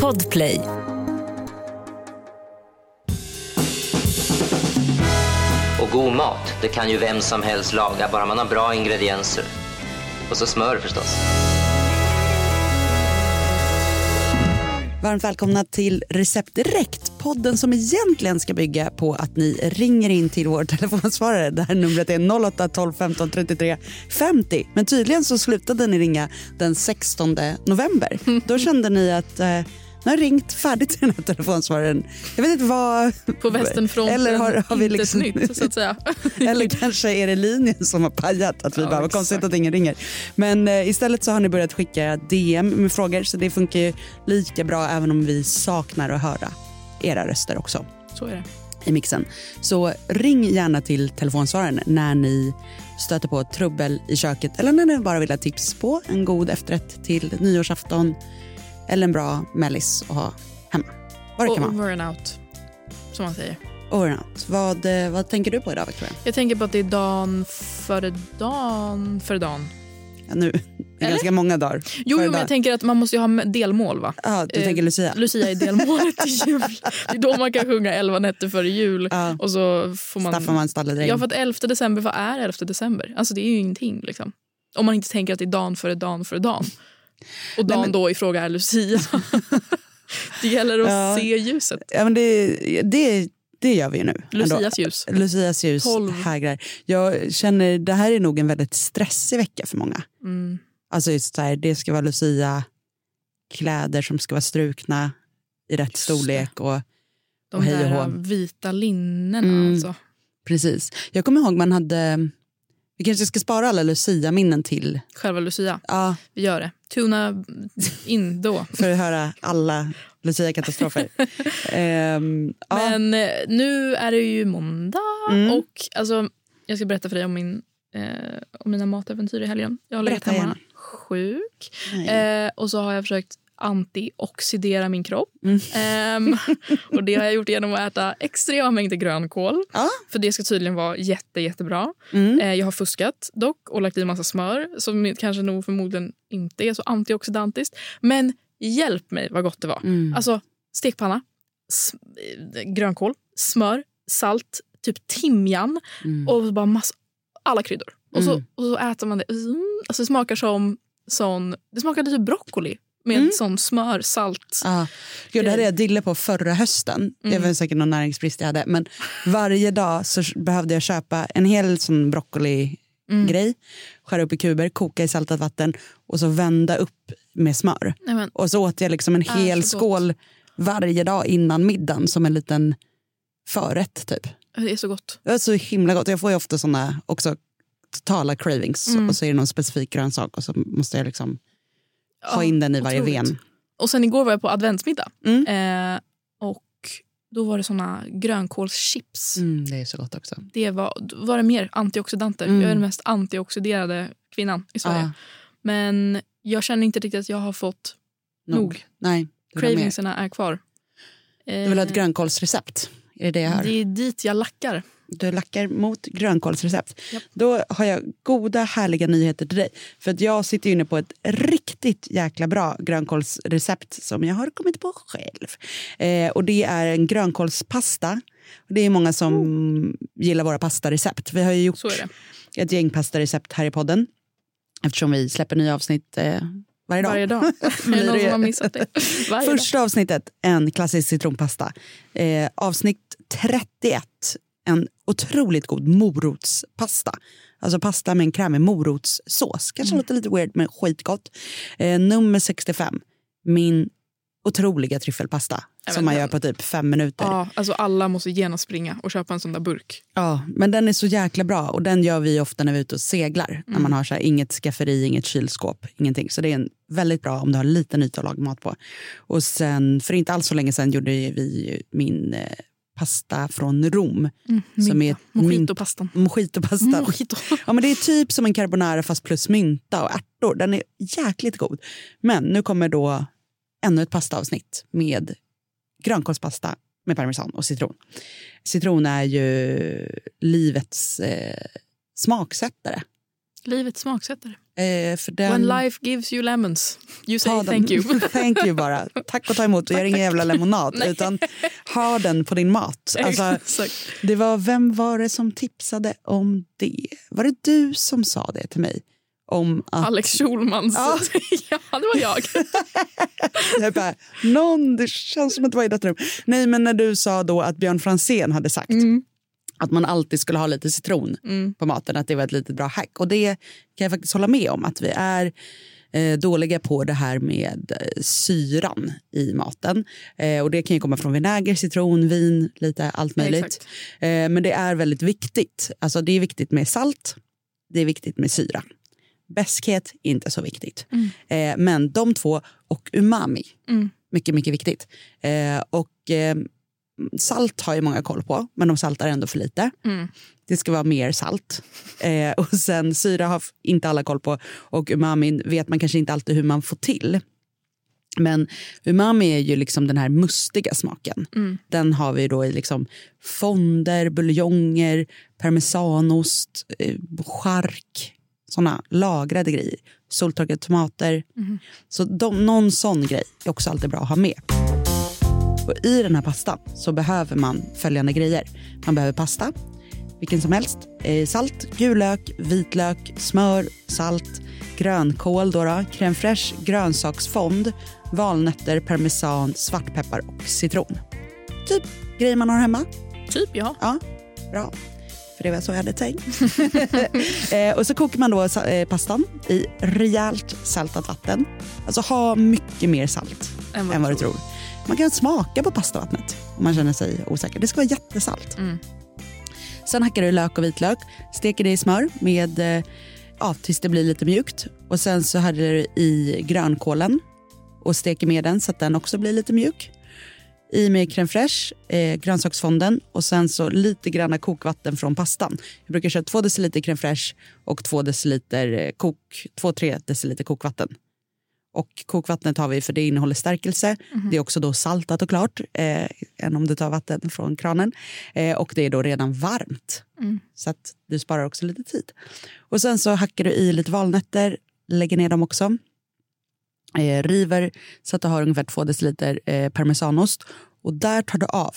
Podplay. Och god mat, det kan ju vem som helst laga, bara man har bra ingredienser. Och så smör förstås. Varmt välkomna till Recept Direkt, podden som egentligen ska bygga på att ni ringer in till vår telefonsvarare. Det här numret är 08 12 15 33 50. Men tydligen så slutade ni ringa den 16 november. Då kände ni att eh, nu har ringt färdigt till den här telefonsvararen. Jag vet inte vad... På västernfronten, Eller har, har vi inte liksom, nytt så att säga. Eller kanske är det linjen som har pajat. Att vi Ja, bara, vad konstigt att ingen ringer. Men eh, istället så har ni börjat skicka DM med frågor. Så det funkar ju lika bra även om vi saknar att höra era röster också Så är det. i mixen. Så ring gärna till telefonsvararen när ni stöter på trubbel i köket eller när ni bara vill ha tips på en god efterrätt till nyårsafton eller en bra mellis att ha hemma. Vad det kan vara. Over and out, som man säger. Over and out. Vad, eh, vad tänker du på idag Victoria? Jag tänker på att det är dagen före dagen före dagen. Ja, nu, det är Eller? ganska många dagar. Jo, jo men jag tänker att man måste ju ha delmål va? Ja, du Eh, tänker Lucia? Lucia är delmålet till jul. Det är då man kan sjunga elva nätter före jul. Ja. Och så får man... Staffan var en stalledräng. Ja, för att 11 december, vad är 11 december? Alltså det är ju ingenting liksom. Om man inte tänker att det är dagen före dagen före dagen. Och dagen men- då i fråga är Lucia. det gäller att Ja. se ljuset. Ja, men det, det, det gör vi ju nu. ändå. Lucias ljus. Lucias ljus hägrar. Jag känner det här är nog en väldigt stressig vecka för många. Mm. Alltså just här, det ska vara Lucia kläder som ska vara strukna i rätt Just storlek. Och, De Och hej och där vita linnena Mm. alltså. precis. Jag kommer ihåg man hade, vi kanske ska spara alla Lucia-minnen till, Själva Lucia. ja, Vi gör det. Tuna in då. för att höra alla Lucia-katastrofer. Ehm, ja. Men eh, nu är det ju måndag Mm. och alltså, jag ska berätta för dig om, min, eh, om mina matäventyr i helgen. Jag har legat hemma gärna. sjuk eh, och så har jag försökt antioxidera min kropp. Mm. Ehm, och det har jag gjort genom att äta extrema mängder grönkål. Ja. För det ska tydligen vara jätte, jättebra. Mm. Eh, jag har fuskat dock och lagt i massa smör som kanske nog förmodligen inte är så antioxidantiskt. Men hjälp mig vad gott det var. Mm. Alltså stekpanna, grönkål, smör, salt, typ timjan Mm. och bara massa, alla kryddor. Och, så, Mm. och så äter man det. Mm, alltså det smakar som sån, det smakade typ broccoli med Mm. sån smör, salt. Ja. Gud, det hade jag dille på förra hösten. Det Mm. var säkert någon näringsbrist jag hade. Men varje dag så behövde jag köpa en hel sån broccoli-grej. Mm. Skära upp i kuber, koka i saltat vatten och så vända upp med smör. Nej, men, Och så åt jag liksom en Är hel skål varje dag innan middagen som en liten förrätt. Typ. det är så gott. Det var så himla gott. Jag får ju ofta såna också totala cravings Mm. och så är det någon specifik grönsak och så måste jag liksom ha in den i varje otroligt. ven. Och sen igår var jag på adventsmiddag. Mm. Eh, och då var det såna grönkålschips. Mm, det är så gott också. Det var, var det mer antioxidanter. Mm. Jag är den mest antioxiderade kvinnan i Sverige. Ja, Men jag känner inte riktigt att jag har fått nog. Nej, ha mer. Cravingserna är kvar. Du vill ha ett Eh, grönkålsrecept? Är det det jag hör? Det är dit jag lackar. Du lackar mot grönkålsrecept. Japp. Då har jag goda, härliga nyheter till dig. För att jag sitter inne på ett riktigt jäkla bra grönkålsrecept som jag har kommit på själv. Eh, och Det är en grönkålspasta. Och det är många som gillar våra pastarecept. Vi har ju gjort ett gäng pastarecept här i podden. Eftersom vi släpper nya avsnitt eh, varje dag. Varje dag. är det någon som har missat det? Varje dag. Första avsnittet, en klassisk citronpasta. Eh, avsnitt 31, en otroligt god morotspasta. Alltså pasta med en krämig morotssås. Kanske låter lite weird, men skitgott. Eh, nummer 65, min otroliga tryffelpasta. Ja, som man gör på typ fem minuter. Ja, alltså alla måste genast springa och köpa en sån där burk. Ja, men den är så jäkla bra och den gör vi ofta när vi är ute och seglar. När Mm. man har så här, inget skafferi, inget kylskåp, ingenting. Så det är en väldigt bra om du har lite yta att laga mat på. Och sen, för inte alls så länge sedan gjorde vi min eh, pasta från Rom. Som är Mojito-pastan. Mojito-pasta. Mojito. Ja, men det är typ som en carbonara fast plus mynta och ärtor. Den är jäkligt god. Men nu kommer då ännu ett pastaavsnitt med grönkålspasta med parmesan och citron. Citron är ju livets eh, smaksättare. Livet smaksättare. Eh, för den, When life gives you lemons, you say ha thank you. thank you bara. Tack och ta emot. Och gör ingen jävla lemonad. utan ha den på din mat. Alltså, det var, vem var det som tipsade om det? Var det du som sa det till mig? Om att, Alex Schulmans... Ja. Ja. det var jag. jag bara, någon, det känns som att det var i detta rum. Nej, men när du sa då att Björn Franzén hade sagt Mm. Att man alltid skulle ha lite citron på maten, att det var ett litet bra hack. Och det kan jag faktiskt hålla med om, att vi är eh, dåliga på det här med eh, syran i maten. Eh, och det kan ju komma från vinäger, citron, vin, lite allt möjligt. Exakt. Eh, men det är väldigt viktigt. Alltså det är viktigt med salt, det är viktigt med syra. Bäskhet, inte så viktigt. Eh, men de två och umami, Mm. mycket, mycket viktigt. Och salt har ju många koll på, men de saltar ändå för lite. Mm. Det ska vara mer salt. Eh, och sen syra har inte alla koll på och umami vet man kanske inte alltid hur man får till. Men umami är ju liksom den här mustiga smaken. Den har vi då i liksom fonder, buljonger, parmesanost, eh, chark, såna lagrade grejer. Soltorkade tomater. Så de, någon sån grej är också alltid bra att ha med. Och I den här pastan så behöver man följande grejer. Man behöver pasta, vilken som helst. Eh, salt, gul lök, vitlök, smör, salt, grönkål, då då, crème fraîche, grönsaksfond, valnötter, parmesan, svartpeppar och citron. Typ grejer man har hemma. Typ ja. Ja, bra. För det var så jag hade tänkt. eh, och så kokar man då eh, pastan i rejält saltat vatten. Alltså ha mycket mer salt Än vad än vad du tror. Man kan smaka på pastavattnet om man känner sig osäker. Det ska vara jättesalt. Mm. Sen hackar du lök och vitlök, steker det i smör med, eh, ja, tills det blir lite mjukt. Och sen så häller du i grönkålen och steker med den så att den också blir lite mjuk. I med crème fraîche, eh, grönsaksfonden och sen så lite granna kokvatten från pastan. Jag brukar köra två deciliter crème fraîche och två deciliter eh, kok, deciliter kokvatten. Och kokvattnet har vi för det innehåller stärkelse. Det är också då saltat och klart, eh, än om du tar vatten från kranen. Eh, och det är då redan varmt. Så att du sparar också lite tid. Och sen så hackar du i lite valnötter, lägger ner dem också. Eh, river så att du har ungefär två deciliter eh, parmesanost. Och där tar du av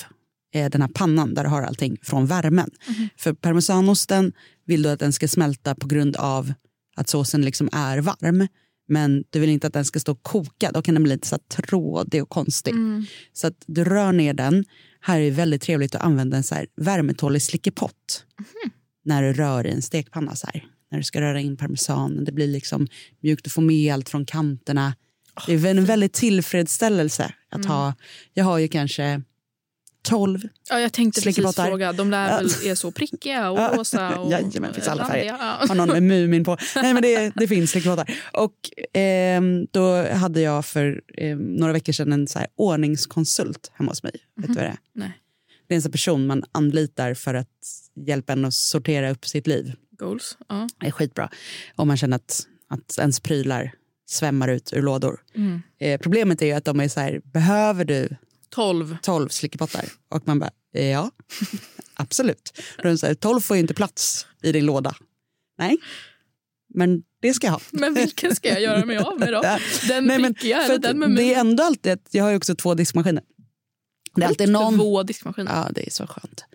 eh, den här pannan där du har allting från värmen. För parmesanosten vill du att den ska smälta på grund av att såsen liksom är varm. Men du vill inte att den ska stå och koka, då kan den bli lite så trådig och konstig. Så att du rör ner den. Här är det väldigt trevligt att använda en så här värmetålig slickepott när du rör i en stekpanna. Så här. När du ska röra in parmesan. Det blir liksom mjukt, du får med allt från kanterna. Det är en väldigt tillfredsställelse att ha. Jag har ju kanske 12 Ja, jag tänkte precis fråga. De där Ja. väl är så prickiga och Ja. rosa och Jajamän, finns alla färger. randiga. har någon med Mumin på. Nej, men det, det finns slickepottar. Och ehm, då hade jag för ehm, några veckor sedan en så här ordningskonsult hemma hos mig. Vet du vad det är? Nej. Det är en sån person man anlitar för att hjälpa en att sortera upp sitt liv. Goals. Ja. Det är skitbra. Om man känner att, att ens prylar svämmar ut ur lådor. Mm. Eh, problemet är ju att de är så här, behöver du 12. 12 slickepottar? Och man bara, ja, absolut. De här, 12 får ju inte plats i din låda. Nej, men det ska jag ha. Men vilken ska jag göra mig av med då? Den Nej, men prickiga eller den med Det är ändå alltid, ett, jag har ju också två diskmaskiner. Det är alltid någon... Två diskmaskiner. Ja, det är så skönt.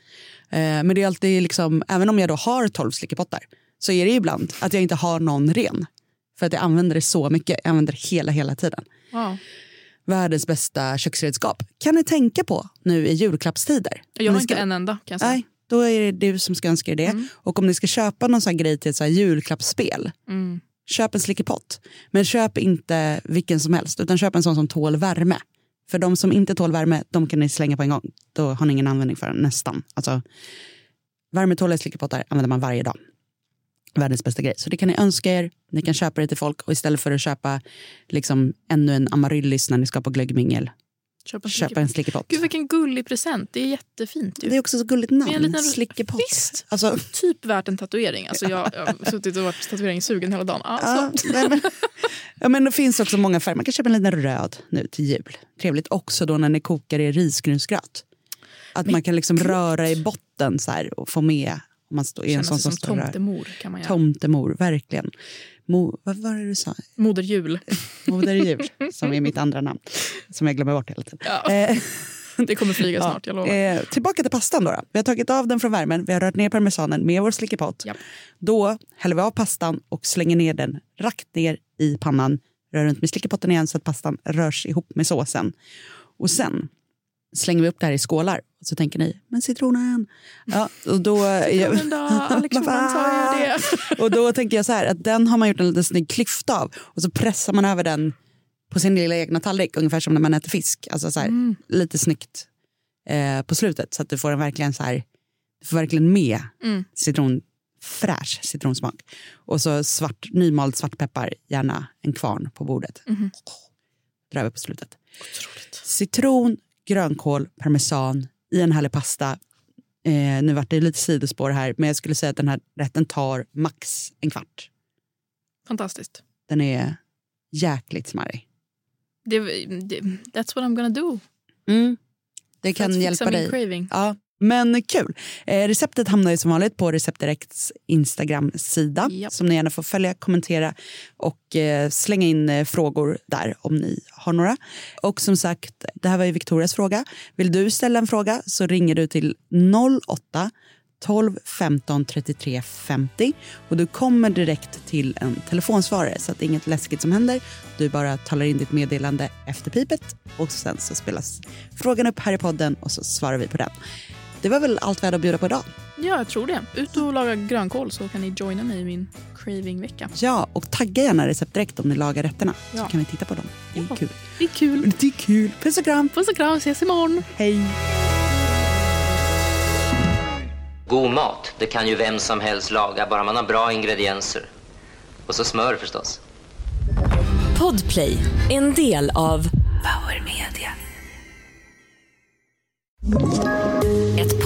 Eh, men det är alltid liksom, även om jag då har 12 slickepottar så är det ibland att jag inte har någon ren. För att jag använder det så mycket. Jag använder det hela, hela tiden. Ja. Världens bästa köksredskap. Kan ni tänka på nu i julklappstider? Jag har ni inte ska- en enda kan jag säga. Nej, då är det du som ska önska er det. Mm. Och om ni ska köpa någon sån grej till ett så julklappsspel. Mm. Köp en slickepott. Men köp inte vilken som helst. Utan köp en sån som tål värme. För de som inte tål värme, de kan ni slänga på en gång. Då har ni ingen användning för den, nästan. Alltså, värmetåliga slickepottar använder man varje dag. Världens bästa grej. Så det kan ni önska er. Ni kan köpa det till folk. Och istället för att köpa liksom, ännu en amaryllis när ni ska på glöggmingel. Köp en Köpa en slickepott. Gud vilken gullig present. Det är jättefint ju. Det är också så gulligt namn. Med en liten- Slickepott. Visst. Alltså, Typ värt en tatuering. Alltså jag, jag har suttit och varit tatueringssugen hela dagen. Ja, Alltså. nej, men, ja, men det finns också många färger. Man kan köpa en liten röd nu till jul. Trevligt också då när ni kokar i risgrynsgröt. Att man kan liksom röra i botten så här och få med Om man står, är en sån som där. tomtemor kan man göra. Tomtemor, verkligen. Mo, vad var det du sa? Moder jul. Moder jul, som är mitt andra namn. Som jag glömmer bort hela tiden. Ja. Eh, Det kommer flyga snart, jag lovar. Eh, tillbaka till pastan då, då. Vi har tagit av den från värmen, vi har rört ner parmesanen med vår slickepott. Japp. Då häller vi av pastan och slänger ner den rakt ner i pannan. Rör runt med slickepotten igen så att pastan rörs ihop med såsen. Och sen slänger vi upp det här i skålar. Och så tänker ni, men citronen? Ja, och då, Citronen då? Alex sa ju det. och då tänker jag så här, att den har man gjort en liten snygg klyfta av. Och så pressar man över den på sin lilla egna tallrik, ungefär som när man äter fisk. Alltså så här, Mm. lite snyggt eh, på slutet så att du får en verkligen så här, du får verkligen med Mm. citron, fräsch citronsmak. Och så svart, nymald svartpeppar, gärna en kvarn på bordet. Mhm. Drar vi på slutet. Otroligt. Citron, grönkål, parmesan i en härlig pasta. Eh, nu vart det lite sidospår här, men jag skulle säga att den här rätten tar max en kvart. Fantastiskt. Den är jäkligt smarrig. Det, det, that's what I'm gonna do. Det För att kan hjälpa dig. Craving. Ja, men kul. Eh, receptet hamnar ju som vanligt på Receptdirekts Instagram-sida Japp. som ni gärna får följa, kommentera och eh, slänga in eh, frågor där om ni har några. Och som sagt, det här var ju Victorias fråga. Vill du ställa en fråga så ringer du till 08 12 15 33 50 och du kommer direkt till en telefonsvarare så att det är inget läskigt som händer. Du bara talar in ditt meddelande efter pipet och sen så spelas frågan upp här i podden och så svarar vi på den. Det var väl allt vi hade att bjuda på idag. Ja, jag tror det. Ut och laga grönkål så kan ni joina mig i min craving-vecka. Ja, och tagga gärna recept direkt om ni lagar rätterna Ja. så kan vi titta på dem. Det är Ja. kul. Det är kul. Det är kul. Puss och kram. Puss och kram, ses imorgon. Hej. God mat, det kan ju vem som helst laga, bara man har bra ingredienser. Och så smör förstås. Podplay, en del av Power Media.